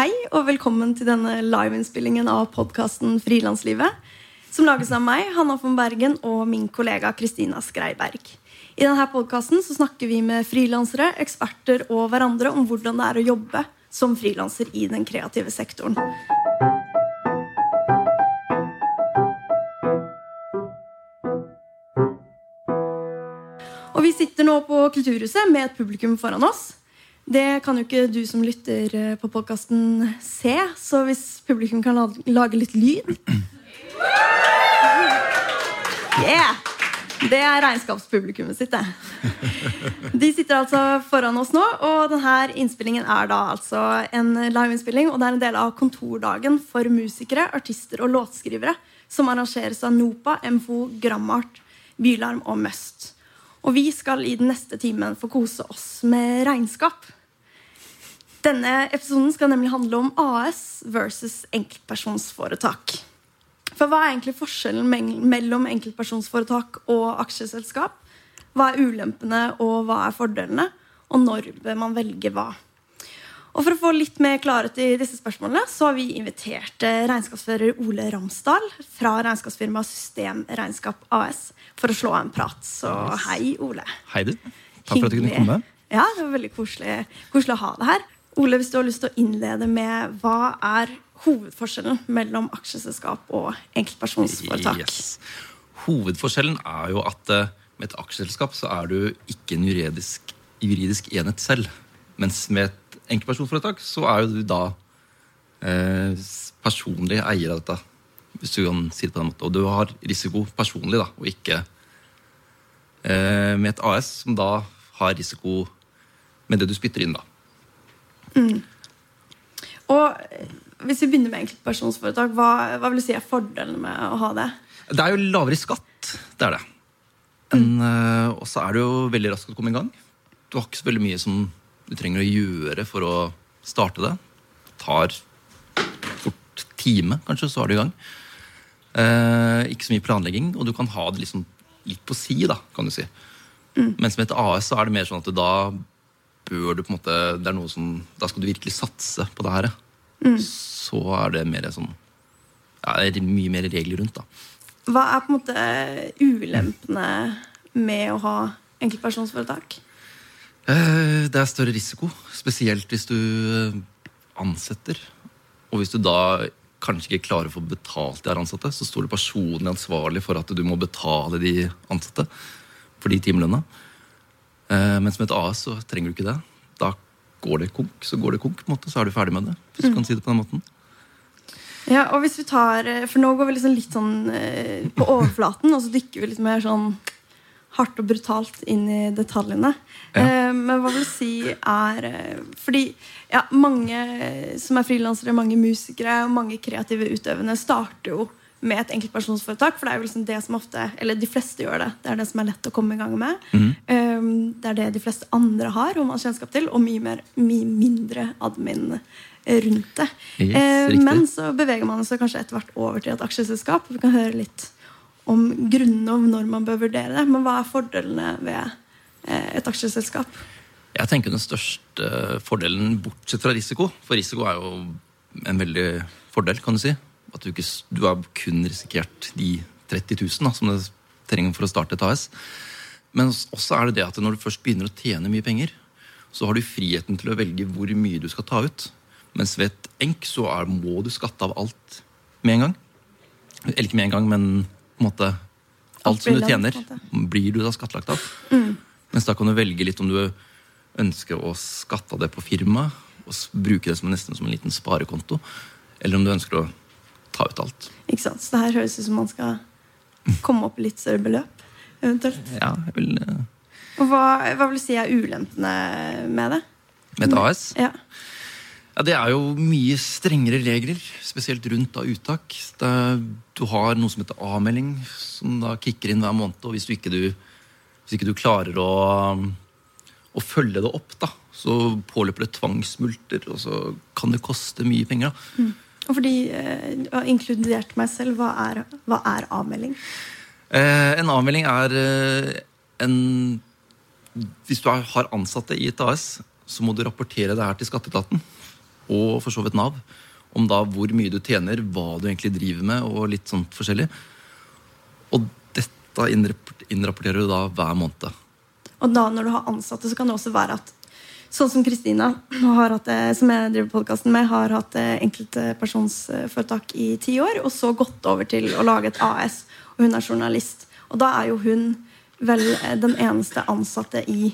Hei og velkommen til denne liveinnspillingen av podkasten Frilanslivet. Som lages av meg, Hanna von Bergen, og min kollega Kristina Skreiberg. I denne podkasten snakker vi med frilansere, eksperter og hverandre om hvordan det er å jobbe som frilanser i den kreative sektoren. Og vi sitter nå på Kulturhuset med et publikum foran oss. Det kan jo ikke du som lytter eh, på podkasten se, så hvis publikum kan lage litt lyd Yeah! Det er regnskapspublikummet sitt, det. De sitter altså foran oss nå, og denne innspillingen er da altså en liveinnspilling. Og det er en del av kontordagen for musikere, artister og låtskrivere som arrangeres av NOPA, MFO, Grammart, Bylarm og Must. Og vi skal i den neste timen få kose oss med regnskap. Denne episoden skal nemlig handle om AS versus enkeltpersonsforetak. For hva er egentlig forskjellen mellom enkeltpersonsforetak og aksjeselskap? Hva er ulempene, og hva er fordelene? Og når bør man velge hva? Og For å få litt mer klarhet i disse spørsmålene så har vi invitert eh, regnskapsfører Ole Ramsdal fra regnskapsfirmaet Systemregnskap AS for å slå en prat. Så hei, Ole. Hei, du. Takk for at du kunne komme. Ja, det var veldig koselig, koselig å ha deg her. Ole, hvis du har lyst til å innlede med hva er hovedforskjellen mellom aksjeselskap og enkeltpersonsforetak? Yes. Hovedforskjellen er jo at uh, med et aksjeselskap så er du ikke en juridisk, juridisk enhet selv. Mens med et enkeltpersonforetak så er jo du da eh, personlig eier av dette. Hvis du kan si det på den måten. Og du har risiko personlig, da, og ikke eh, med et AS, som da har risiko med det du spytter inn. da. Mm. Og hvis vi begynner med enkeltpersonsforetak, hva, hva vil du si er fordelene med å ha det? Det er jo lavere skatt. Det er det. Mm. Uh, og så er det jo veldig raskt å komme i gang. Du har ikke så veldig mye som du trenger å gjøre for å starte det. Det tar fort time, kanskje, så er du i gang. Eh, ikke så mye planlegging, og du kan ha det liksom litt på si, da, kan du si. Mm. Mens med et AS så er det mer sånn at da bør du på en måte det er noe som, Da skal du virkelig satse på det her. Mm. Så er det mer sånn ja, det er mye mer regler rundt. da. Hva er på en måte ulempene med å ha enkeltpersonsforetak? Eh, det er større risiko, spesielt hvis du eh, ansetter. Og hvis du da kanskje ikke klarer å få betalt de ansatte, så står du personlig ansvarlig for at du må betale de ansatte for de timelønna. Eh, mens med et AS så trenger du ikke det. Da går det konk, så går det konk, på en måte, så er du ferdig med det. hvis du mm. kan si det på den måten. Ja, og hvis vi tar, eh, For nå går vi liksom litt sånn eh, på overflaten, og så dykker vi litt mer sånn hardt og brutalt inn i detaljene. Ja. Men hva vil du si er Fordi ja, mange som er frilansere, mange musikere og mange kreative utøvende starter jo med et enkeltpersonsforetak. For det er jo liksom det som ofte, eller de fleste gjør det. Det er det som er lett å komme i gang med. Mm. Um, det er det de fleste andre har og man har kjennskap til, og mye, mer, mye mindre admin rundt det. Yes, uh, men så beveger man seg kanskje etter hvert over til et aksjeselskap. Vi kan høre litt om grunnene om når man bør vurdere det. Men hva er fordelene ved uh, et aksjeselskap? Jeg tenker den største fordelen, bortsett fra risiko, for risiko er jo en veldig fordel, kan du si at du, ikke, du har kun risikert de 30 000 da, som det trenger for å starte et AS. Men også er det det at når du først begynner å tjene mye penger, så har du friheten til å velge hvor mye du skal ta ut. Mens ved et enk så er, må du skatte av alt med en gang. Eller ikke med en gang, men på en måte alt som du tjener, blir du da skattlagt av. Mm. Mens da kan du velge litt om du ønsker å skatte av det på firmaet og bruke det som nesten som en liten sparekonto, eller om du ønsker å ta ut alt. Ikke sant? Så det her høres ut som man skal komme opp i litt større beløp, eventuelt. Ja, jeg vil... Uh... Og hva, hva, vil du si er ulempene med det? Med et AS? Ja. ja. Det er jo mye strengere regler, spesielt rundt da uttak. Det, du har noe som heter A-melding, som da kicker inn hver måned. Og hvis du ikke, du, hvis ikke du klarer å, å følge det opp, da, så påløper det tvangsmulter, og så kan det koste mye penger. da. Mm. Og fordi har inkludert meg selv, hva er, hva er avmelding? Eh, en avmelding er eh, en Hvis du har ansatte i et AS, så må du rapportere det her til skatteetaten. og for så vidt Nav, om da hvor mye du tjener, hva du egentlig driver med, og litt sånt forskjellig. Og dette innrapporterer du da hver måned. Og da når du har ansatte, så kan det også være at Sånn som Kristina, det- som jeg driver podkasten med, har hatt eh, enkeltpersonsforetak i ti år, og så gått over til å lage et AS. Og hun er journalist. Og da er jo hun vel eh, den eneste ansatte i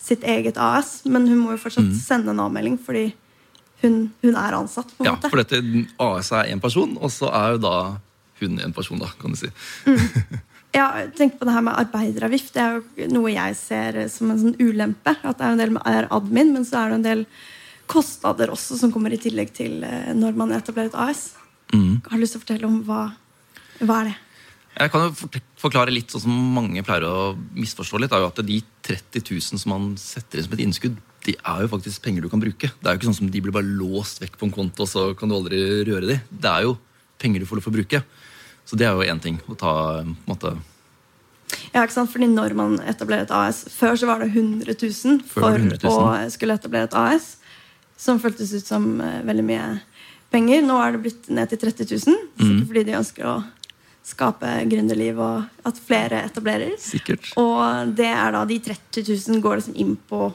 sitt eget AS. Men hun må jo fortsatt sende en avmelding fordi hun, hun er ansatt. på en Ja, måte. for dette AS er én person, og så er jo da hun en person, da, kan du si. Ja, tenk på det her med arbeideravgift. Det er jo noe jeg ser som en sånn ulempe. At det er en del med er admin, men så er det en del kostnader også som kommer i tillegg til eh, når man etablerer et AS. Mm. Har du lyst til å fortelle om hva, hva er det? Jeg kan jo forklare litt sånn som mange pleier å misforstå litt, er jo at de 30 000 som man setter inn som et innskudd, de er jo faktisk penger du kan bruke. Det er jo ikke sånn som de blir bare låst vekk på en konto, og så kan du aldri røre de. Det er jo penger du får lov å bruke. Så det er jo én ting å ta på en måte, Ja, ikke sant? Fordi når man etablerer et AS Før så var det 100 000 for 100 000. å skulle etablere et AS. Som føltes ut som eh, veldig mye penger. Nå er det blitt ned til 30 000. Mm. Sikkert fordi de ønsker å skape gründerliv og at flere etablerer. Sikkert. Og det er da de 30 000 går liksom inn på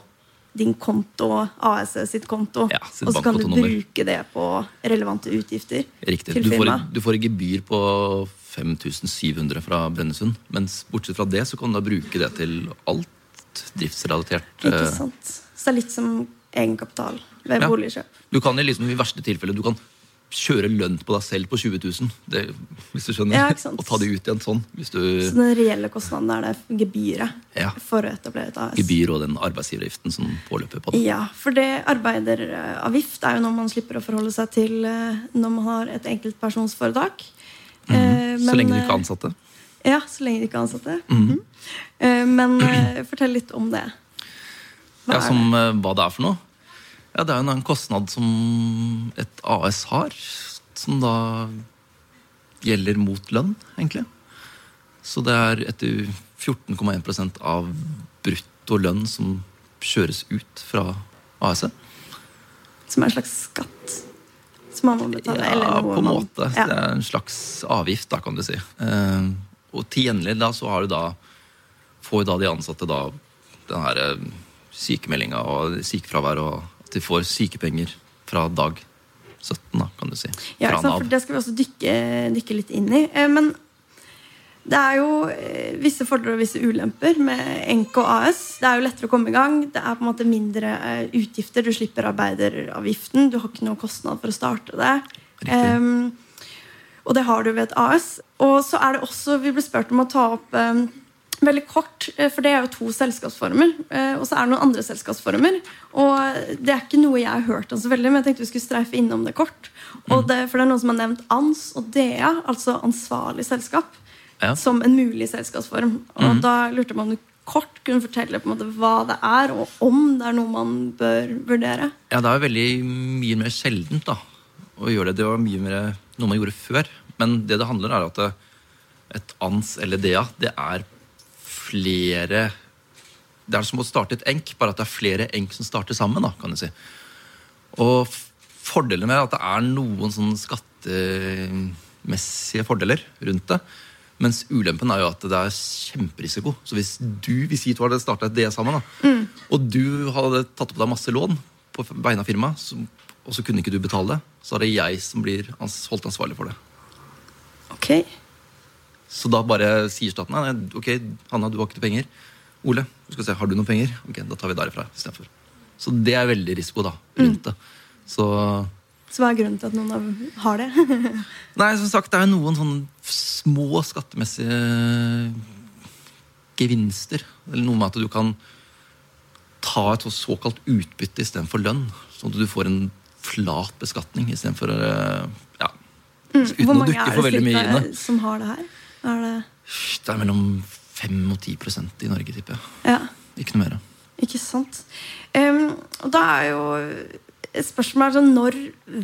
din konto, AS sitt konto. Ja, sitt og så kan du bruke det på relevante utgifter Riktig. Du får, du får gebyr på 5700 fra Brønnøysund. Mens bortsett fra det så kan du da bruke det til alt driftsrelatert. Ikke eh, sant? Så det er litt som egenkapital ved Ja. boligkjøp. Du kan i liksom i verste tilfelle du kan kjøre lønn på deg selv på 20 000. Det, hvis du skjønner. Ja, ikke. Og ta det ut igjen sånn. Hvis du Så den reelle kostnaden er det gebyret Ja. for å etablere et AS. Gebyr og den arbeidsgiveravgiften som påløper på det. Ja, for det arbeideravgift er jo noe man slipper å forholde seg til eh, når man har et enkeltpersonsforetak. Mm. Men, Så lenge du ikke eh, er ansatte. Ja, så lenge du ikke er ansatte. Mm. Eh, Men fortell litt om det. Hva Ja, er som hva det er for noe. Ja, Det er jo en kostnad som et AS har, som da gjelder mot lønn, egentlig. Så det er etter 14,1% av brutto lønn som kjøres ut fra AS-et. Som er en slags skatt som man må betale? Ja, på en måte. Ja. Det er en slags avgift, da, kan du si. Eh, og til gjengjeld da, så har du da får da de ansatte da den her eh, sykemeldinga og sykefravær, og de får sykepenger fra dag 17, da, kan du si. Ja, sant? For Det skal vi også dykke, dykke litt inn i. Eh, Men det er jo eh, visse fordeler og visse ulemper med NK AS. Det er jo lettere å komme i gang. Det er på en måte mindre eh, utgifter. Du slipper arbeideravgiften. Du har ikke noe kostnad for å starte det. Um, og det har du ved et AS. Og så er det også, vi ble spurt om å ta opp em, veldig kort, eh, for det er jo to selskapsformer. eh, Og så er det noen andre selskapsformer. Og det er ikke noe jeg har hørt om så veldig, men jeg tenkte vi skulle streife innom det kort. Og det, for det er noen som har nevnt ANS og DEA, altså ansvarlig selskap, Ja. som en mulig selskapsform. Og da lurte jeg på om du kort kunne fortelle på en måte hva det er, og om det er noe man bør vurdere. Ja, det er jo veldig mye mer sjeldent da, å gjøre det. Det var mye mer noe man gjorde før. Men det det handler er at et ANS eller DEA, det er flere Det er som å starte et enk, bare at det er flere enk som starter sammen. da, kan du si. Og fordelen med er at det er noen sånn skattemessige fordeler rundt det. Mens ulempen er jo at det er kjemperisiko. Så hvis du, hvis vi to hadde starta et DE sammen, da, og du hadde tatt opp deg masse lån på vegne av firmaet, og så kunne ikke du betale det, så er det jeg som blir holdt ansvarlig for det. Ok, Så da bare sier staten nei, ok, Hanna, du har ikke penger. Ole, du skal se, har du noen penger? Ok, Da tar vi derifra istedenfor. Så det er veldig risiko da, rundt det. Så Så hva er grunnen til at noen av har det? Nei, som sagt, det er noen sånne små skattemessige gevinster. Eller noe med at du kan ta et såkalt utbytte istedenfor lønn. Sånn at du får en flat beskatning istedenfor eh, ja, Uten Hvor mange er det cirka som har det her? Er det Det er mellom 5 og 10 i Norge, tipper jeg. Ja, Ikke noe mer. ikke sant? Um, og da er jo spørsmålet spørsmål sånn, Når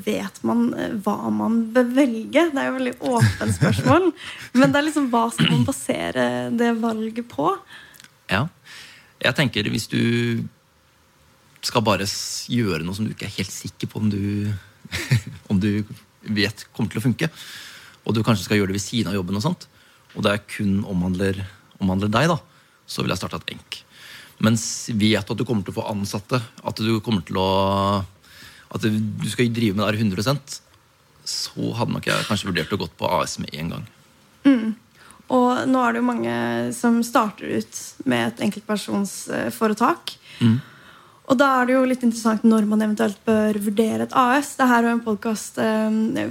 vet man eh, hva man bør velge? Det er jo et veldig åpent spørsmål. Men det er liksom, hva skal man basere det valget på? Ja. Jeg tenker hvis du skal bare gjøre noe som du ikke er helt sikker på om du, om du vet kommer til å funke, og du kanskje skal gjøre det ved siden av jobben, og sånt, og det er kun omhandler, omhandler deg, da, så ville jeg starta et enk. Mens vet du at du kommer til å få ansatte, at du kommer til å at du skal drive med det her 100% så hadde nok jeg kanskje vurdert å gått på AS med en gang. Og nå er det jo mange som starter ut med et enkeltpersonsforetak. Og da er det jo litt interessant når man eventuelt bør vurdere et AS. Dette er jo en podkast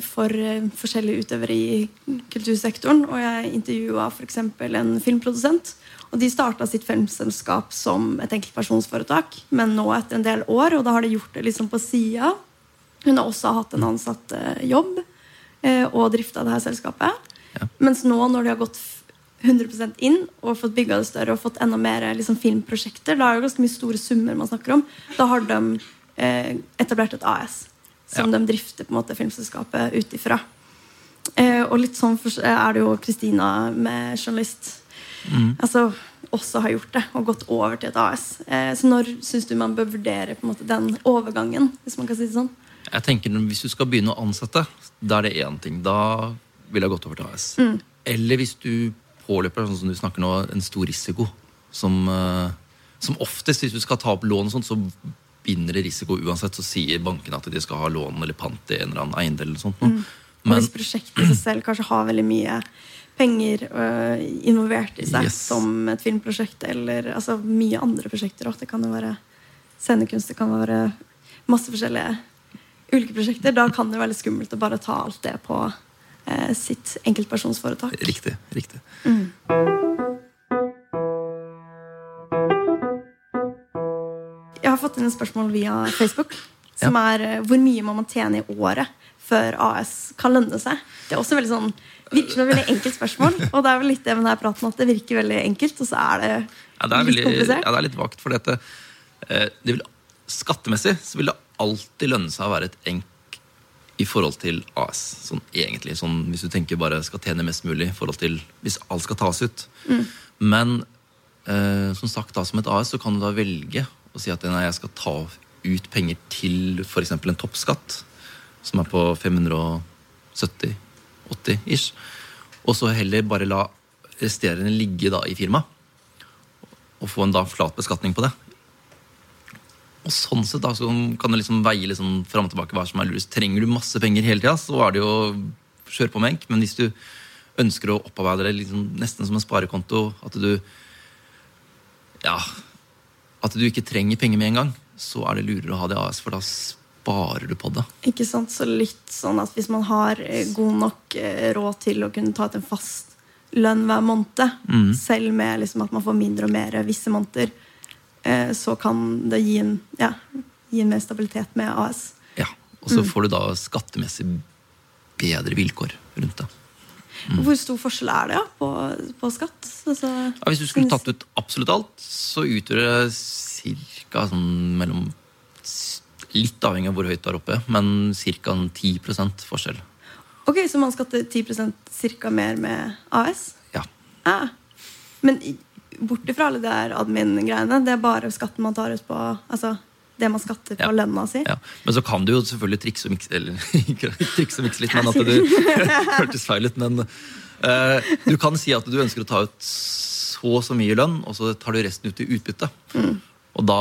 for eh, forskjellige utøvere i kultursektoren. Og jeg intervjua f.eks. en filmprodusent. Og de starta sitt filmselskap som et enkeltpersonsforetak, men nå etter en del år, og da har de gjort det liksom på sida. Hun har også hatt en ansatt eh, jobb eh, og drifta det her selskapet. Ja. Mens nå, når de har gått 100% inn og fått bygga det større og fått enda mer liksom, filmprosjekter, da er det ganske mye store summer man snakker om, da har de eh, etablert et AS som Ja. de drifter på en måte filmselskapet ut ifra. Eh, og litt sånn for, er det jo Kristina med journalist altså, også har gjort det og gått over til et AS. Eh, så når syns du man bør vurdere på en måte, den overgangen? hvis man kan si det sånn? Jeg tenker Hvis du skal begynne å ansette, da er det én ting. Da ville jeg gått over til AS. Eller hvis du påløper sånn som du snakker nå, en stor risiko. Som, eh, som oftest, hvis du skal ta opp lån, og sånt, så binder det risiko uansett. Så sier bankene at de skal ha lån eller pant i en eller annen eiendel. eller sånt. Mm. Men hvis prosjektet i seg selv kanskje har veldig mye penger øh, involvert i seg, Yes. som et filmprosjekt eller altså, mye andre prosjekter òg. Det kan jo være scenekunst, det kan være masse forskjellige ulike prosjekter. Da kan det være litt skummelt å bare ta alt det på sitt enkeltpersonsforetak. riktig. riktig. Jeg har fått inn et spørsmål via Facebook. Som er eh, hvor mye må man tjene i året før AS kan lønne seg? Det er også veldig sånn, virker som et veldig enkelt spørsmål. Og det er vel litt det med denne praten at det virker veldig enkelt, og så er det, Ja, det er, litt veldig, ja, komplisert. det er litt vagt, for dette, eh, det vil, skattemessig så vil det alltid lønne seg å være et enk i forhold til AS. Sånn egentlig, sånn, Hvis du tenker bare skal tjene mest mulig i forhold til hvis alt skal tas ut. Men eh, som sagt da, som et AS så kan du da velge å si at nei, jeg skal ta ut penger til f.eks. en toppskatt, som er på 570-80 ish, og så heller bare la resterende ligge da i firmaet og få en da flat beskatning på det. Og sånn sett da, så kan du liksom veie liksom fram og tilbake hva som er lurest. Trenger du masse penger hele tida, så er det jo kjør på med enk. Men hvis du ønsker å opparbeide det liksom nesten som en sparekonto, at du ja, at du ikke trenger penger med en gang, så er det lurere å ha det i AS, for da sparer du på det. Ikke sant? Så litt sånn at hvis man har eh, god nok eh, råd til å kunne ta ut en fast lønn hver måned, Mm. selv med liksom at man får mindre og mer visse måneder, så kan det gi en, ja, gi en mer stabilitet med AS. Ja, Og så får du da skattemessig bedre vilkår rundt det. Mm. Hvor stor forskjell er det ja, på, på skatt? Altså, Ja, hvis du skulle tatt ut absolutt alt, så utgjør det ca. Sånn mellom Litt avhengig av hvor høyt du er oppe, men ca. 10% forskjell. ok, Så man skatter 10% cirka mer med AS? Ja. Ah. Men bort ifra alle de der admin-greiene, det er bare skatten man tar ut på Altså det man skatter på Ja. lønna si? ja. Men så kan du jo selvfølgelig trikse og mikse Eller ikke trikse og mikse litt, men at du hørtes feil ut. Men uh, du kan si at du ønsker å ta ut så og så mye lønn, og så tar du resten ut i utbytte. Og da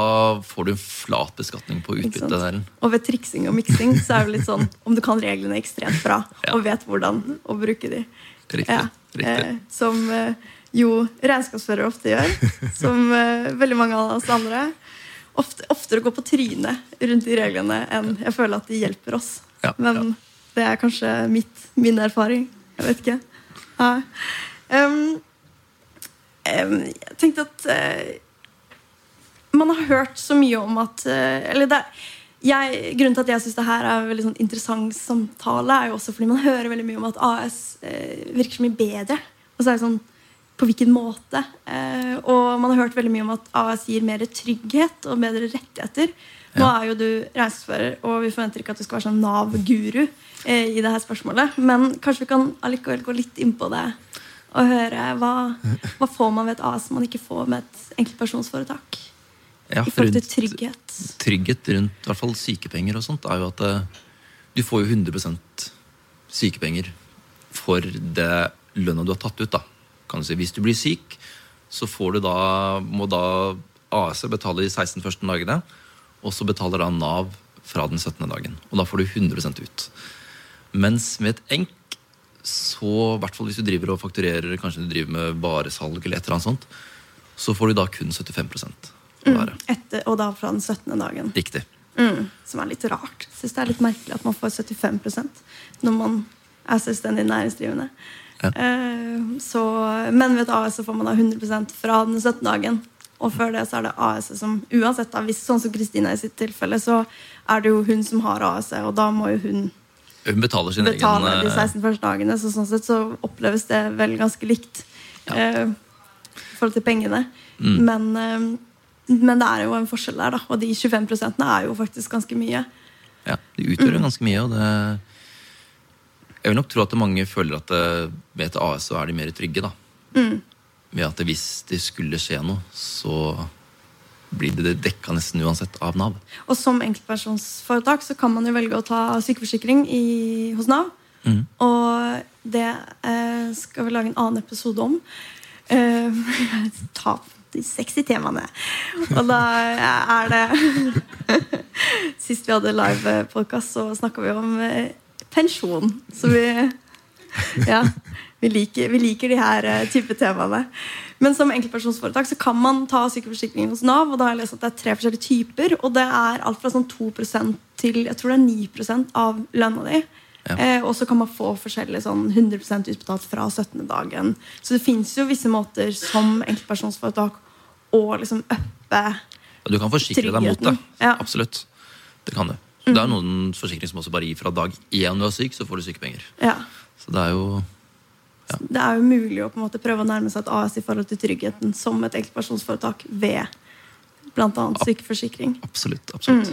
får du en flat beskatning på Mm. Utbyttet. der. Og ved triksing og miksing så er det litt sånn om du kan reglene ekstremt bra Ja. og vet hvordan å bruke de. Riktig. riktig. Eh, som eh, jo regnskapsførere ofte gjør. Som uh, veldig mange av oss andre. Ofte, oftere går på trynet rundt de reglene enn jeg føler at de hjelper oss. Ja, Men ja. det er kanskje mitt, min erfaring. Jeg vet ikke. Ja. Um, um, jeg tenkte at uh, man har hørt så mye om at uh, Eller det, jeg, grunnen til at jeg syns det her er en veldig sånn interessant samtale, er jo også fordi man hører veldig mye om at AS eh, virker så mye bedre. Og så er det sånn På hvilken måte? Eh, og man har hørt veldig mye om at AS gir mer trygghet og bedre rettigheter. Nå er jo du reisefører, og vi forventer ikke at du skal være sånn Nav-guru eh, i det her spørsmålet. Men kanskje vi kan allikevel gå litt inn på det og høre hva, hva får man ved et AS man ikke får med et enkeltpersonsforetak? Ja, I forhold til trygghet. trygghet rundt i hvert fall sykepenger og sånt, er jo at eh, du får jo 100% sykepenger for det lønna du har tatt ut. da, kan du si. Hvis du blir syk, så får du da, må da AS betale de 16 første dagene, og så betaler da Nav fra den 17. dagen. Og da får du 100% ut. Mens med et enk, så i hvert fall hvis du driver og fakturerer, kanskje du driver med varesalg eller et eller annet sånt, så får du da kun 75 mm. Etter, og da fra den 17. dagen. Riktig. Mm, som er litt rart. Jeg synes det er litt merkelig at man får 75% når man er selvstendig næringsdrivende. Ja. Eh, så, men ved et AS så får man da 100% fra den 17. dagen. Og før det så er det AS som uansett, da, hvis sånn som Kristina i sitt tilfelle, så er det jo hun som har AS, og da må jo hun Hun betaler sin betale egen de eh, 16 første dagene. Så sånn sett så oppleves det vel ganske likt Ja. eh, i forhold til pengene. Mm. Men, eh, men det er jo en forskjell der, da. Og de 25 er jo faktisk ganske mye. Ja, det utgjør Mm. ganske mye. og det Jeg vil nok tro at mange føler at ved med et AS så er de mer trygge. da. Mm. Ved at hvis det skulle skje noe, så blir det dekka nesten uansett av Nav. Og som enkeltpersonsforetak så kan man jo velge å ta sykeforsikring i, hos Nav. Mm. Og det eh, skal vi lage en annen episode om. Eh, ta de sexy temaene. Og da er det Sist vi hadde live livepodkast, så snakka vi om eh, pensjon. Så vi Ja. Vi liker, vi liker de her eh, type temaene. Men som enkeltpersonsforetak så kan man ta sykeforsikring hos Nav. Og da har jeg lest at det er tre forskjellige typer. Og det er alt fra sånn 2 til jeg tror det er 9 av lønna di. Ja. Eh, og så kan man få forskjellig sånn 100% utbetalt fra 17. dagen. Så det fins jo visse måter som enkeltpersonsforetak å liksom uppe tryggheten. du kan forsikre deg mot det. Ja. Absolutt. Det kan du. Det er noen forsikringer som også bare gir fra dag én du er syk, så får du sykepenger. Ja. Så det er jo Det er jo mulig å på en måte prøve å nærme seg et AS i forhold til tryggheten som et enkeltpersonsforetak ved bl.a. sykeforsikring. absolutt. absolutt.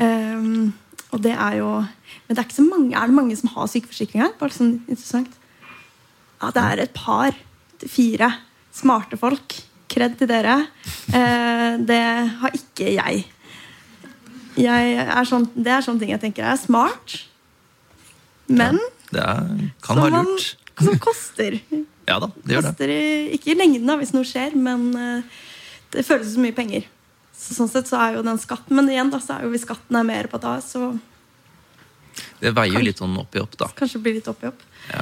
Um, og det er jo Men det er ikke så mange Er det mange som har sykeforsikring her? Bare sånn interessant. Ja, det er et par. Fire smarte folk. Kred til dere. Uh, det har ikke jeg er sånn, det er sånne ting jeg tenker er smart. Men Det er, kan som, være man, lurt. som koster. Ja da, det gjør det. koster i, ikke i lengden, da, hvis noe skjer, men eh, det føles som mye penger. Så, sånn sett så er jo den skatten Men igjen da, så er jo hvis skatten er mer på et AS, så Det veier jo litt sånn opp i opp, da. kanskje blir litt opp i opp. Ja.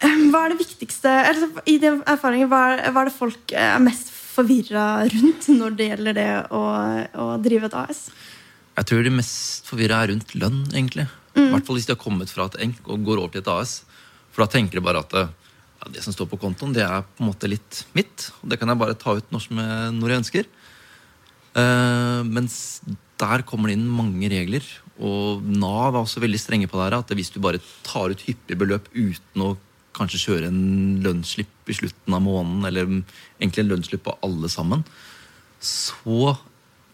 Hva er det viktigste eller, I din erfaring, hva er, hva er det folk er mest forvirra rundt når det gjelder det å, å drive et AS? Jeg tror de mest forvirra er rundt lønn, egentlig. I hvert fall hvis de har kommet fra et enk og går over til et AS. For da tenker de bare at ja, det som står på kontoen, det er på en måte litt mitt. Og det kan jeg bare ta ut når, som jeg, når jeg ønsker. Uh, mens der kommer det inn mange regler. Og Nav er også veldig strenge på det her. At hvis du bare tar ut hyppige beløp uten å kanskje kjøre en lønnsslipp i slutten av måneden, eller egentlig en lønnsslipp på alle sammen, så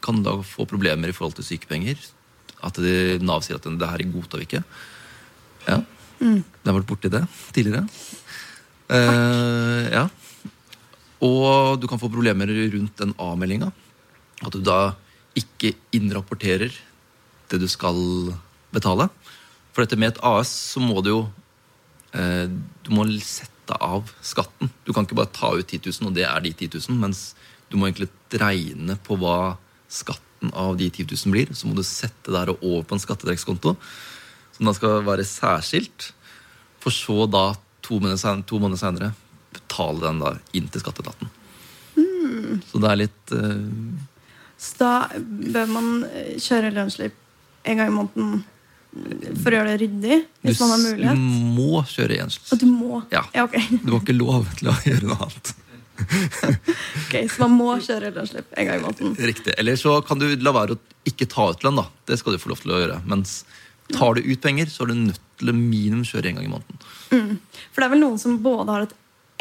kan da få problemer i forhold til sykepenger. At de, Nav sier at det her godtar vi ikke. Ja. Jeg har vært borti det tidligere. Eh, ja. Og du kan få problemer rundt den avmeldinga. At du da ikke innrapporterer det du skal betale. For dette med et AS så må du jo eh, Du må sette av skatten. Du kan ikke bare ta ut 10 000, og det er de 10 000. Mens du må egentlig regne på hva skatten av de 10 000 blir. Så må du sette det her over på en skattetrekkskonto, som da skal være særskilt. For så da, to måneder, senere, betale den da inn til skatteetaten. Så det er litt uh... Så da bør man eh, kjøre lønnsslipp en gang i måneden for å gjøre det ryddig, hvis Du man har mulighet? Du må kjøre Og du må? Ja. ok. Du har ikke lov til å gjøre noe annet. Ok, Så man må kjøre løsslipp en gang i måneden. Riktig. Eller så kan du la være å ikke ta ut lønn. da. Det skal du få lov til å gjøre. Mens tar du ut penger, så er du nødt til å minimum kjøre en gang i måneden. For det er vel noen som både har et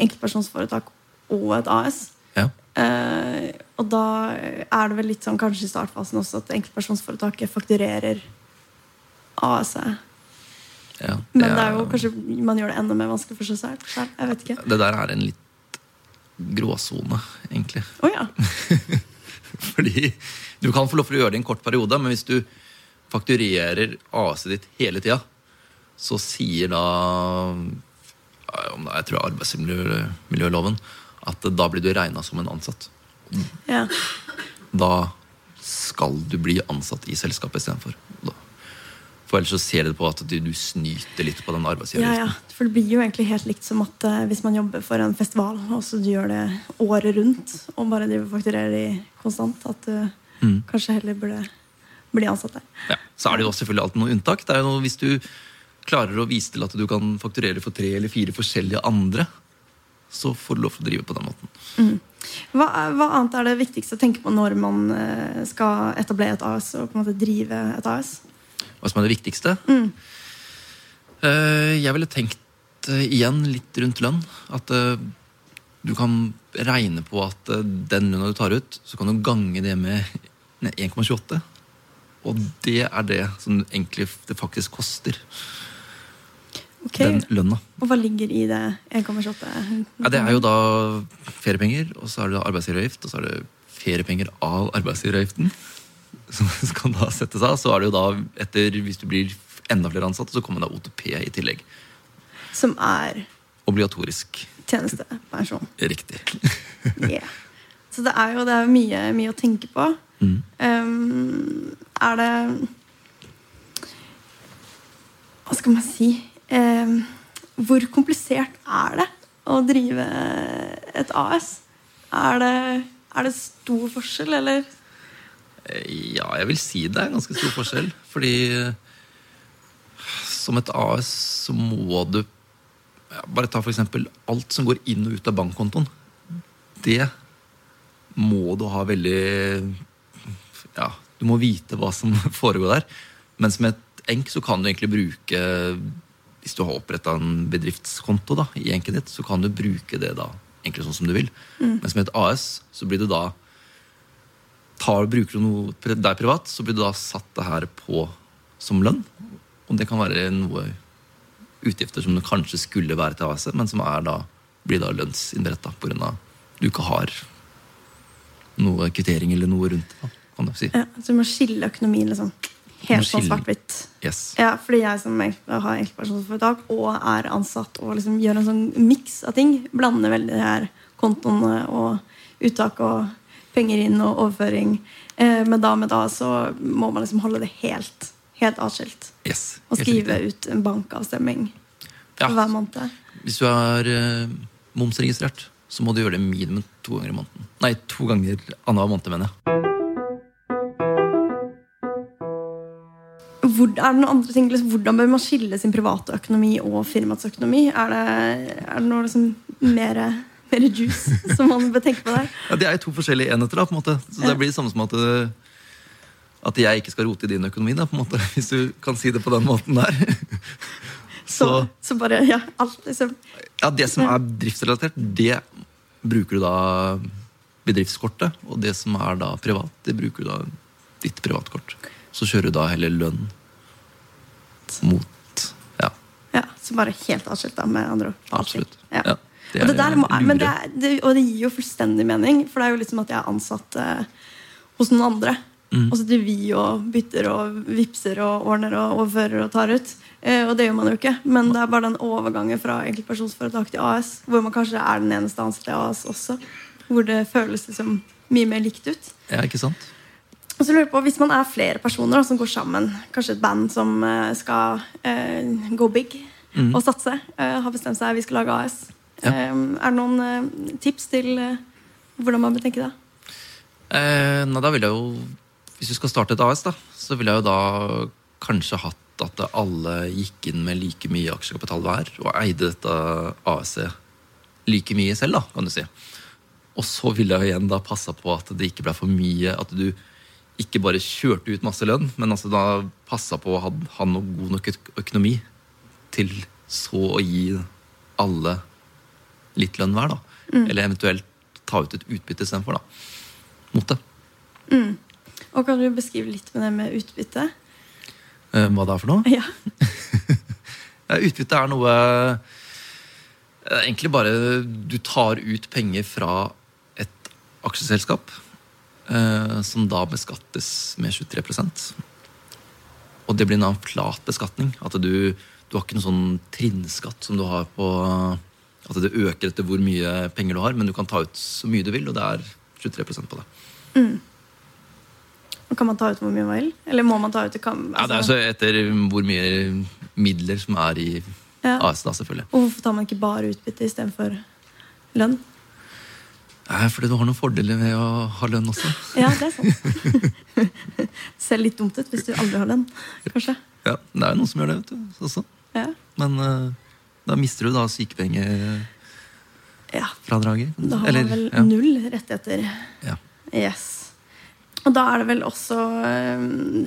enkeltpersonsforetak og et AS. Ja. Eh, og da er det vel litt sånn kanskje i startfasen også at enkeltpersonsforetaket fakturerer AS-et. Ja, Men det er jo kanskje man gjør det enda mer vanskelig for seg selv. Jeg vet ikke. Det der er en litt gråsone, egentlig. Oh, ja. Fordi du kan få lov til å gjøre det i en kort periode, men hvis du fakturerer AS-et ditt hele tida, så sier da jeg tror arbeidsmiljøloven at da blir du regna som en ansatt. Ja. Da skal du bli ansatt i selskapet istedenfor. For ellers så ser det på at du, du snyter litt på den arbeidsgiveravgiften. Ja, ja. For det blir jo egentlig helt likt som at uh, hvis man jobber for en festival, og så du gjør det året rundt, og bare driver fakturerer de konstant, at du mm. kanskje heller burde bli ansatt der. Ja, Så er det jo selvfølgelig alltid noe unntak. Det er jo noe, hvis du klarer å vise til at du kan fakturere for tre eller fire forskjellige andre, så får du lov til å drive på den måten. Mm. Hva, hva, annet er det viktigste å tenke på når man uh, skal etablere et AS og på en måte drive et AS? hva som er det viktigste. Mm. Eh, jeg ville tenkt eh, igjen litt rundt lønn. At eh, du kan regne på at den lønna du tar ut, så kan du gange det med 1,28. Og det er det som egentlig det faktisk koster. Okay. Den lønna. Og hva ligger i det 1,28? Ja, det er jo da feriepenger, og så er det arbeidsgiveravgift, og så er det feriepenger av arbeidsgiveravgiften som kan da settes av, så er det jo da etter, hvis du blir enda flere ansatte, så kommer da OTP i tillegg. Som er Obligatorisk. Tjenestepensjon. Riktig. yeah. Så det er jo det er mye, mye, å tenke på. Mm. Um, er det Hva skal man si? Um, hvor komplisert er det å drive et AS? Er det, er det stor forskjell, eller? Ja, jeg vil si det er ganske stor forskjell. Fordi som et AS så må du Bare ta f.eks. alt som går inn og ut av bankkontoen. Det må du ha veldig Ja, du må vite hva som foregår der. Mens med et enk så kan du egentlig bruke Hvis du har oppretta en bedriftskonto da, i enket ditt, så kan du bruke det da egentlig sånn som du vil. Mm. Mens med et AS så blir det da tar, bruker du noe der privat, så blir du da satt det her på som lønn. Og det kan være noe utgifter som det kanskje skulle være til AS, men som da, blir da lønnsinnberetta pga. du ikke har noe kvittering eller noe rundt kan du si. Ja, så du må skille økonomien liksom helt sånn svart-hvitt. Yes. Ja, fordi jeg som har enkeltpersonforetak og er ansatt og liksom gjør en sånn miks av ting, blander veldig her kontoene og uttak og penger inn og overføring. Eh, men da med da så må man liksom holde det helt, helt atskilt. Yes, og skrive ut en bankavstemming ja. hver måned. Hvis du er eh, momsregistrert, så må du gjøre det minimum to ganger i måneden. Nei, to ganger annenhver måned, mener jeg. Hvor, er det noen andre ting, liksom, Hvordan bør man skille sin private økonomi og firmaets økonomi? Er det, er det noe liksom mer mer juice som man bør tenke på der. Ja, Det er to forskjellige enheter. da, på en måte. Så. Det blir det samme som at, eh, at jeg ikke skal rote i din økonomi, da, på en måte, hvis du kan si det på den måten der. Så, så, så bare, ja, alt liksom. Ja, Det som er driftsrelatert, det bruker du da bedriftskortet. Og det som er da privat, det bruker du da ditt privatkort. Så kjører du da heller lønn mot Ja. ja så bare helt avskilta, med andre ord. Absolutt. Ja. ja. Det og, det må, det er, det, og, det gir jo fullstendig mening, for det er jo liksom at jeg er ansatt eh, hos noen andre. Mm. Og så sitter vi og bytter og vipser og ordner og overfører og tar ut. Eh, og det gjør man jo ikke. Men det er bare den overgangen fra enkeltpersonsforetak til AS, hvor man kanskje er den eneste ansatte i AS også. Hvor det føles liksom mye mer likt ut. Ja, ikke sant? Og så lurer jeg på, Hvis man er flere personer da, som går sammen, kanskje et band som eh, skal eh, go big mm. og satse, uh, har bestemt seg vi skal lage AS, ja. Ehm, er det noen eh, tips til eh, hvordan man bør tenke det? Eh, nei, da vil jeg jo Hvis du skal starte et AS, da, så vil jeg jo da kanskje hatt at alle gikk inn med like mye aksjekapital hver og eide dette AS-et like mye selv, da, kan du si. Og så ville jeg igjen da passa på at det ikke ble for mye At du ikke bare kjørte ut masse lønn, men altså da passa på å ha, ha noe god nok økonomi til så å gi alle litt lønn hver. da. Mm. Eller eventuelt ta ut et utbytte istedenfor. Mot det. Mm. Og kan du beskrive litt med det med utbytte? Eh, hva det er for noe? Ja. utbytte er noe eh, Egentlig bare du tar ut penger fra et aksjeselskap. eh, som da beskattes med 23% Og det blir en flat beskatning. At du, du har ikke noen sånn trinnskatt som du har på At det øker etter hvor mye penger du har, men du kan ta ut så mye du vil, og det er 23% på det. Og Kan man ta ut hvor mye man vil? Eller må man ta ut det? Kan, Ja, Det er altså- altså etter hvor mye midler som er i Ja. AS, da, selvfølgelig. Og hvorfor tar man ikke bare utbytte istedenfor lønn? Nei, fordi du har noen fordeler ved å ha lønn også. Ja, det er sant. Ser litt dumt ut hvis du aldri har lønn, kanskje. Ja, Det er jo noen som gjør det, vet du. Også. Ja. Men uh, da mister du da sykepengefradraget. ja. Da har man vel ja. null rettigheter. Ja. Yes. Og da er det vel også eh,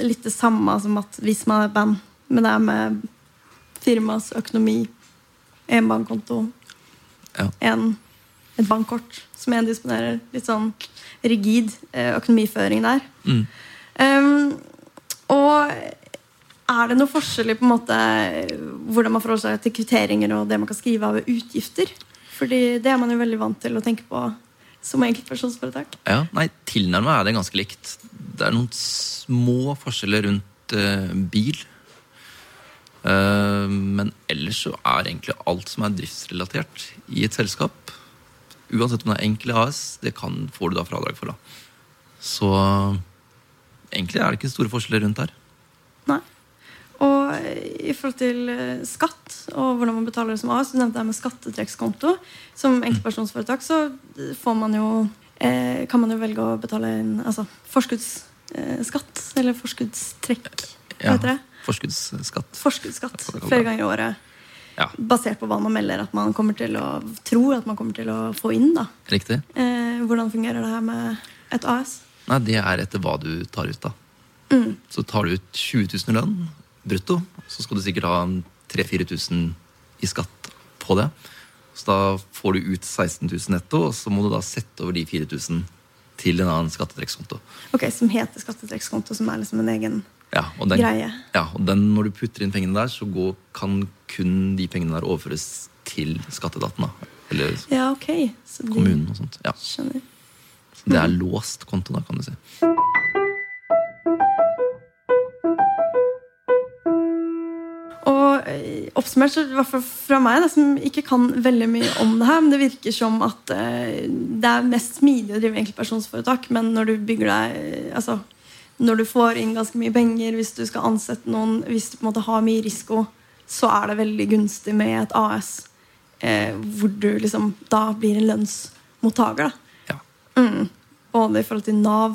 litt det samme som at hvis man er et band, men det er med firmas økonomi, en bankkonto, Ja. en, et bankkort som en disponerer. Litt sånn rigid eh, økonomiføring der. Mm. Um, og er det noe forskjell i på en måte hvordan man forholder seg til kvitteringer og det man kan skrive av utgifter? Fordi det er man jo veldig vant til å tenke på som enkeltpersonsforetak. Ja, nei, Tilnærmet er det ganske likt. Det er noen små forskjeller rundt uh, bil. Eh, men ellers så er egentlig alt som er driftsrelatert i et selskap, uansett om det er enkel AS, det kan, får du da fradrag for. da. Så egentlig er det ikke store forskjeller rundt her. Nei. Og i forhold til eh, skatt og hvordan man betaler det som AS, du nevnte det med skattetrekkskonto. Som enkeltpersonforetak så får man jo, eh, kan man jo velge å betale inn altså, forskuddsskatt. eller forskuddstrekk, hva heter det? Forskuddsskatt. Forskuddsskatt Ja, det kan flere ganger i året. Ja, Basert på hva man melder at man kommer til å tro at man kommer til å få inn. da. riktig. Eh, hvordan fungerer det her med et AS? Nei, Det er etter hva du tar ut, da. Mm. Så tar du ut 20 000 i lønn brutto, så skal du sikkert ha 3000-4000 i skatt på det. Så da får du ut 16 000 netto, og så må du da sette over de 4000 til en annen skattetrekkskonto. Ok, Som heter skattetrekkskonto, som er liksom en egen Ja, og den, greie. ja, og den, når du putter inn pengene der, så går, kan kun de pengene der overføres til skatteetaten. Eller Ja, ok. Så de kommunen og sånt. Ja, skjønner. så det er låst konto, da, kan du si. Oppsummert, så i hvert fall fra meg, da, som ikke kan veldig mye om det her, men det virker som at eh, det er mest smidig å drive enkeltpersonsforetak, men når du bygger deg eh, altså, Når du får inn ganske mye penger, hvis du skal ansette noen, hvis du på en måte har mye risiko, så er det veldig gunstig med et AS eh, hvor du liksom da blir en lønnsmottaker. da Ja. Mm. Både i forhold til Nav.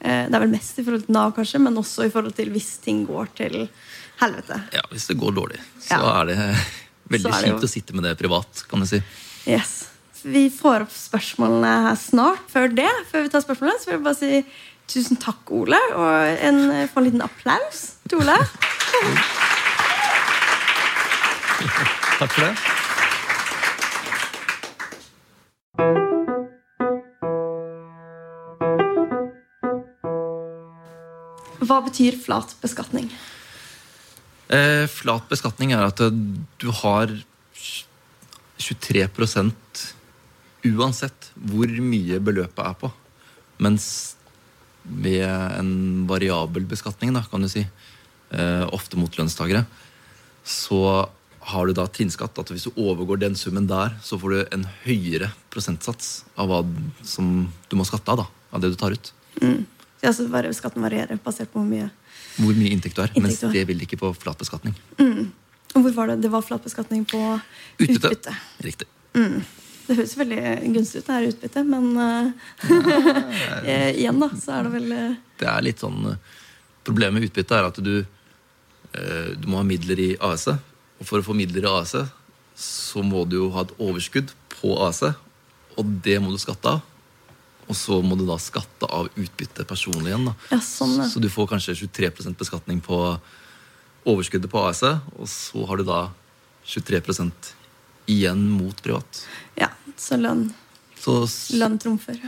Eh, det er vel mest i forhold til Nav, kanskje, men også i forhold til hvis ting går til helvete. ja, Hvis det går dårlig, så Ja. er det veldig er det kjipt å sitte med det privat, kan du si. Yes. Vi får opp spørsmålene her snart. Før det, før vi tar spørsmålene, så vil jeg bare si tusen takk, Ole. Og en, få en liten applaus til Ole. Takk for det. Hva betyr flat beskatning? Eh, flat beskatning er at du har 23% uansett hvor mye beløpet er på. Mens ved en variabel beskatning, da, kan du si, eh, ofte mot lønnstakere, så har du da trinnskatt. At hvis du overgår den summen der, så får du en høyere prosentsats av hva som du må skatte av. da, av det du tar ut. Ja, så bare Skatten varierer basert på hvor mye. Hvor mye inntekt du har. Mens det vil ikke på flat beskatning. Og hvor var det? Det var flat beskatning på Utbytte. utbytte. Riktig. Det høres veldig gunstig ut, det her utbyttet, men eh, igjen, da, så er det vel eh, Det er litt sånn Problemet med utbytte er at du, uh, du må ha midler i AS-et. Og for å få midler i AS-et, så må du jo ha et overskudd på AS-et. Og det må du skatte av. Og så må du da skatte av utbytte personlig igjen. Ja, sånn, ja. Så du får kanskje 23 beskatning på overskuddet på AS-et, og så har du da 23% igjen mot privat. Ja, så lønn, Så lønn trumfer.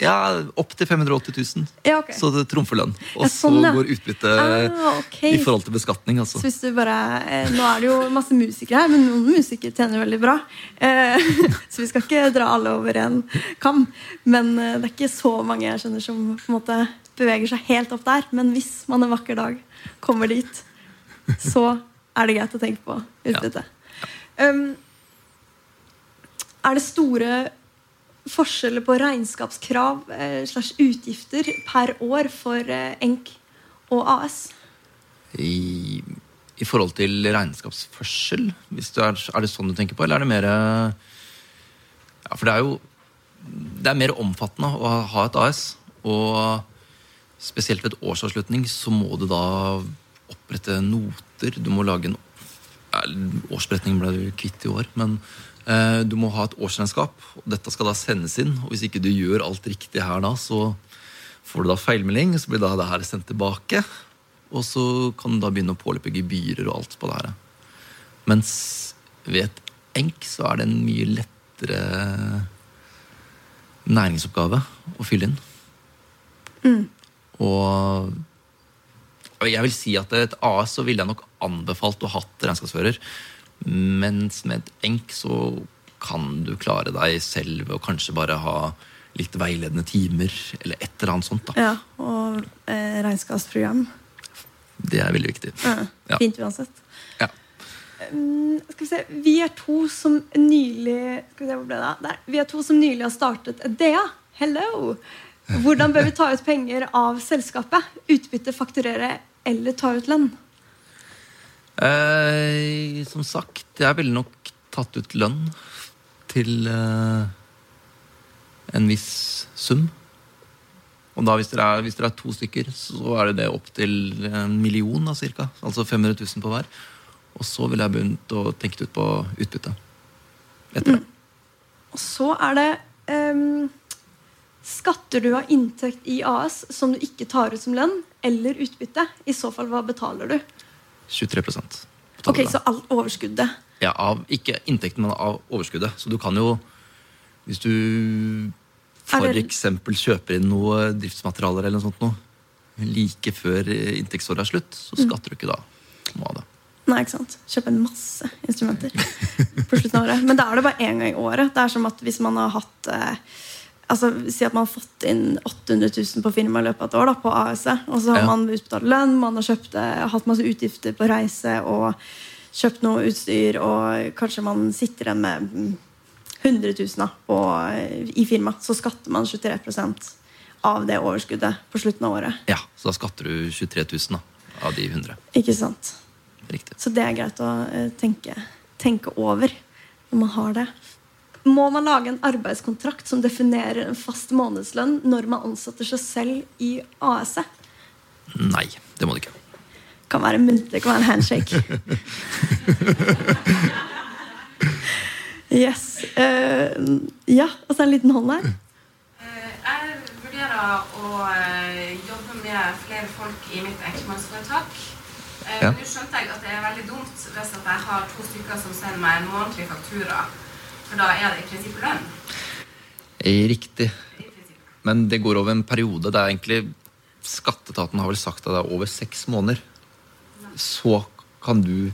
Ja, opp til 580 000. Ja, okay. Så det trumfer lønn. Og Ja, sånn, ja. så går utbytte Ah, okay. i forhold til beskatning. Altså. Så hvis du bare, eh, Nå er det jo masse musikere her, men noen musikere tjener veldig bra. Eh, så vi skal ikke dra alle over en kam. Men eh, det er ikke så mange jeg skjønner som på en måte beveger seg helt opp der. Men hvis man en vakker dag kommer dit, så er det greit å tenke på utbytte. Um, er det store forskjeller på regnskapskrav eh, slags utgifter per år for eh, ENK og AS? I, I forhold til regnskapsførsel, er, er det sånn du tenker på, eller er det mer Ja, for det er jo det er mer omfattende å ha et AS. Og spesielt ved et årsavslutning så må du da opprette noter. Du må lage en ja, Årsberetning ble du kvitt i år, men eh, du må ha et årsregnskap. Dette skal da sendes inn, og hvis ikke du gjør alt riktig her da, så får du da feilmelding, så blir da det her sendt tilbake. Og så kan du da begynne å påløpe gebyrer og alt på det her. Mens ved et enk så er det en mye lettere næringsoppgave å fylle inn. Og og jeg vil si at et AS så ville jeg nok anbefalt å hatt regnskapsfører. Mens med et enk så kan du klare deg selv ved å kanskje bare ha litt veiledende timer eller et eller annet sånt. da. Ja, og eh, regnskapsprogram. Det er veldig viktig. Ja, Ja. Fint uansett. Ja. Um, skal Vi se, vi er to som nylig skal vi se, hvor ble det? Der. Vi er to som nylig har startet Edea. Hello! Hvordan bør vi ta ut penger av selskapet? Utbytte, fakturere eller ta ut lønn? Eh, som sagt, jeg ville nok tatt ut lønn til eh, en viss sum. Og da hvis dere, er, hvis dere er to stykker, så er det det opp til en million, da, cirka. Altså 500 000 på hver. Og så ville jeg begynt å tenke ut på utbytte. Etter det. Og så er det um, Skatter du av inntekt i AS som du ikke tar ut som lønn, eller utbytte? I så fall, hva betaler du? 23 betaler Ok. Så alt overskuddet. Ja, av, ikke inntekten, men av overskuddet. Så du kan jo, hvis du eksempel kjøper inn noe driftsmaterialer eller noe sånt noe, like før inntektsåret er slutt, så skatter du ikke da noe av det. Nei, ikke sant? Kjøpe en masse instrumenter på slutten av året. Men da er det bare én gang i året. Det er som at hvis man har hatt eh, altså Si at man har fått inn 800 000 på firma i løpet av et år da, på AS-et. Og så har Ja. man utbetalt lønn, man har kjøpt, eh, hatt masse utgifter på reise og kjøpt noe utstyr, og kanskje man sitter igjen med mm, 100 000 da, på, i firmaet. Så skatter man 23% av det overskuddet på slutten av året. Ja, Så da skatter du 23 000 da, av de 100. Ikke sant? Riktig. Så det er greit å eh, tenke, tenke over når man har det. Må man lage en arbeidskontrakt som definerer en fast månedslønn når man ansetter seg selv i AS-et? Nei, det må du ikke. Kan være muntlig, det kan være en handshake. Yes. Uh, ja, og så en liten hånd her. Eh, Jeg vurderer å eh, jobbe med flere folk i mitt enkeltmannsforetak. Ja. Nå skjønte jeg at det er veldig dumt hvis at jeg har to stykker som sender meg en månedlig faktura. For da er det i prinsippet lønn. Riktig. Men det går over en periode. Det er egentlig Skatteetaten har vel sagt at det er over seks måneder. Så kan du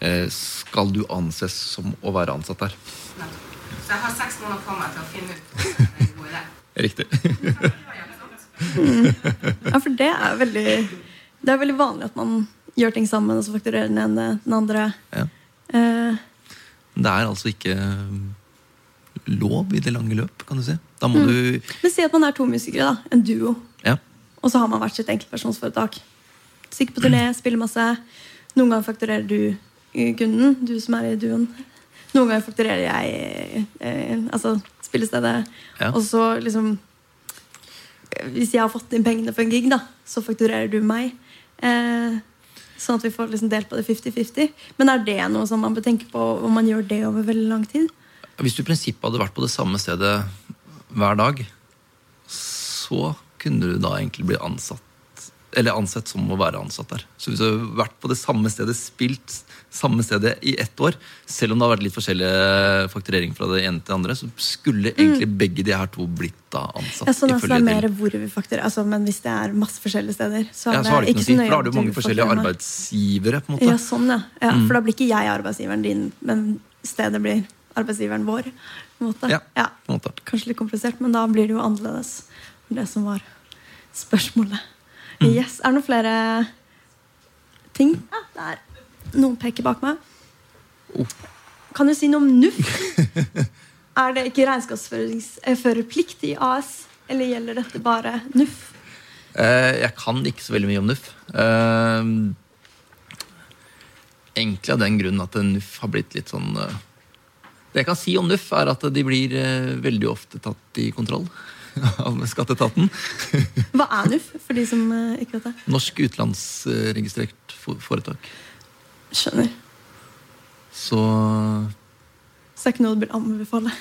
eh, Skal du anses som å være ansatt der. Så jeg har seks måneder på meg til å finne ut om det er en god idé. Riktig. Ja, for det er veldig Det er veldig vanlig at man gjør ting sammen, og så fakturerer den ene den andre. Ja. Eh, Det er altså ikke um, lov i det lange løp, kan du si. Da må du men si at man er to musikere, da. En duo. Ja. Og så har man hvert sitt enkeltpersonsforetak. Stikker på turné, spiller masse. Noen ganger fakturerer du eh, kunden, du som er i duoen. Noen ganger fakturerer jeg eh, altså spillestedet. Ja. Og så liksom Hvis jeg har fått inn pengene for en gig, da, så fakturerer du meg. Eh, sånn at vi får liksom delt på det 50-50. Men er det noe som man bør tenke på om man gjør det over veldig lang tid? Hvis du i prinsippet hadde vært på det samme stedet hver dag, så kunne du da egentlig bli ansatt eller ansett som å være ansatt der. Så hvis du har vært på det samme stedet, spilt samme stedet i ett år, selv om det har vært litt forskjellige fakturering fra det ene til det andre, så skulle egentlig begge de her to blitt da ansatt. Ja, sånn altså, det er mer hvor vi fakturer, Altså, men hvis det er masse forskjellige steder, så ja, så har det ikke noe å si, for da har du mange mange forskjellige arbeidsgivere. på en måte. Ja, sånn, ja. ja For da blir ikke jeg arbeidsgiveren din, men stedet blir arbeidsgiveren vår. På en måte. Ja, ja. på en måte. Kanskje litt komplisert, men da blir det jo annerledes. Det som var spørsmålet. Mm. Yes, Er det noen flere ting? Ja, der. Noen peker bak meg. Oh. Kan du si noe om NUF? er det ikke regnskapsførerplikt i AS? Eller gjelder dette bare NUF? Eh, jeg kan ikke så veldig mye om NUF. Eh, egentlig av den grunn at NUF har blitt litt sånn eh, Det jeg kan si om NUF, er at de blir veldig ofte tatt i kontroll av skatteetaten. Hva er NUF, for de som eh, ikke vet det? Norsk utenlandsregistrert foretak. Skjønner. Så Så det er ikke noe du vil anbefale?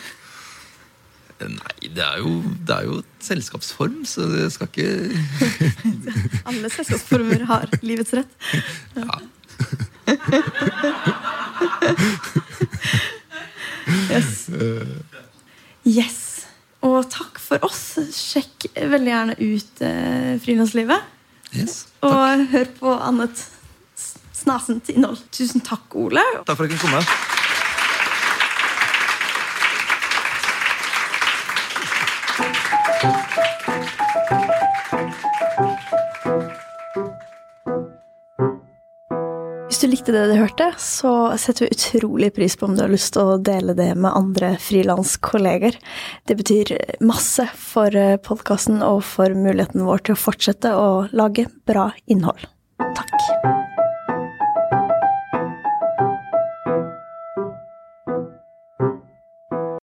eh, Nei, det er jo, det er jo et selskapsform, så det skal ikke Alle selskapsformer har livets rett. ja. Yes. yes. Og takk for oss. Sjekk veldig gjerne ut eh, frilanslivet. Yes. Og hør på annet snasent innhold. Tusen takk, Ole. Takk for at jeg kunne komme. Hvis likte det du hørte, så setter vi utrolig pris på om du har lyst til å dele det med andre frilanskolleger. Det betyr masse for podkasten og for muligheten vår til å fortsette å lage bra innhold. Takk.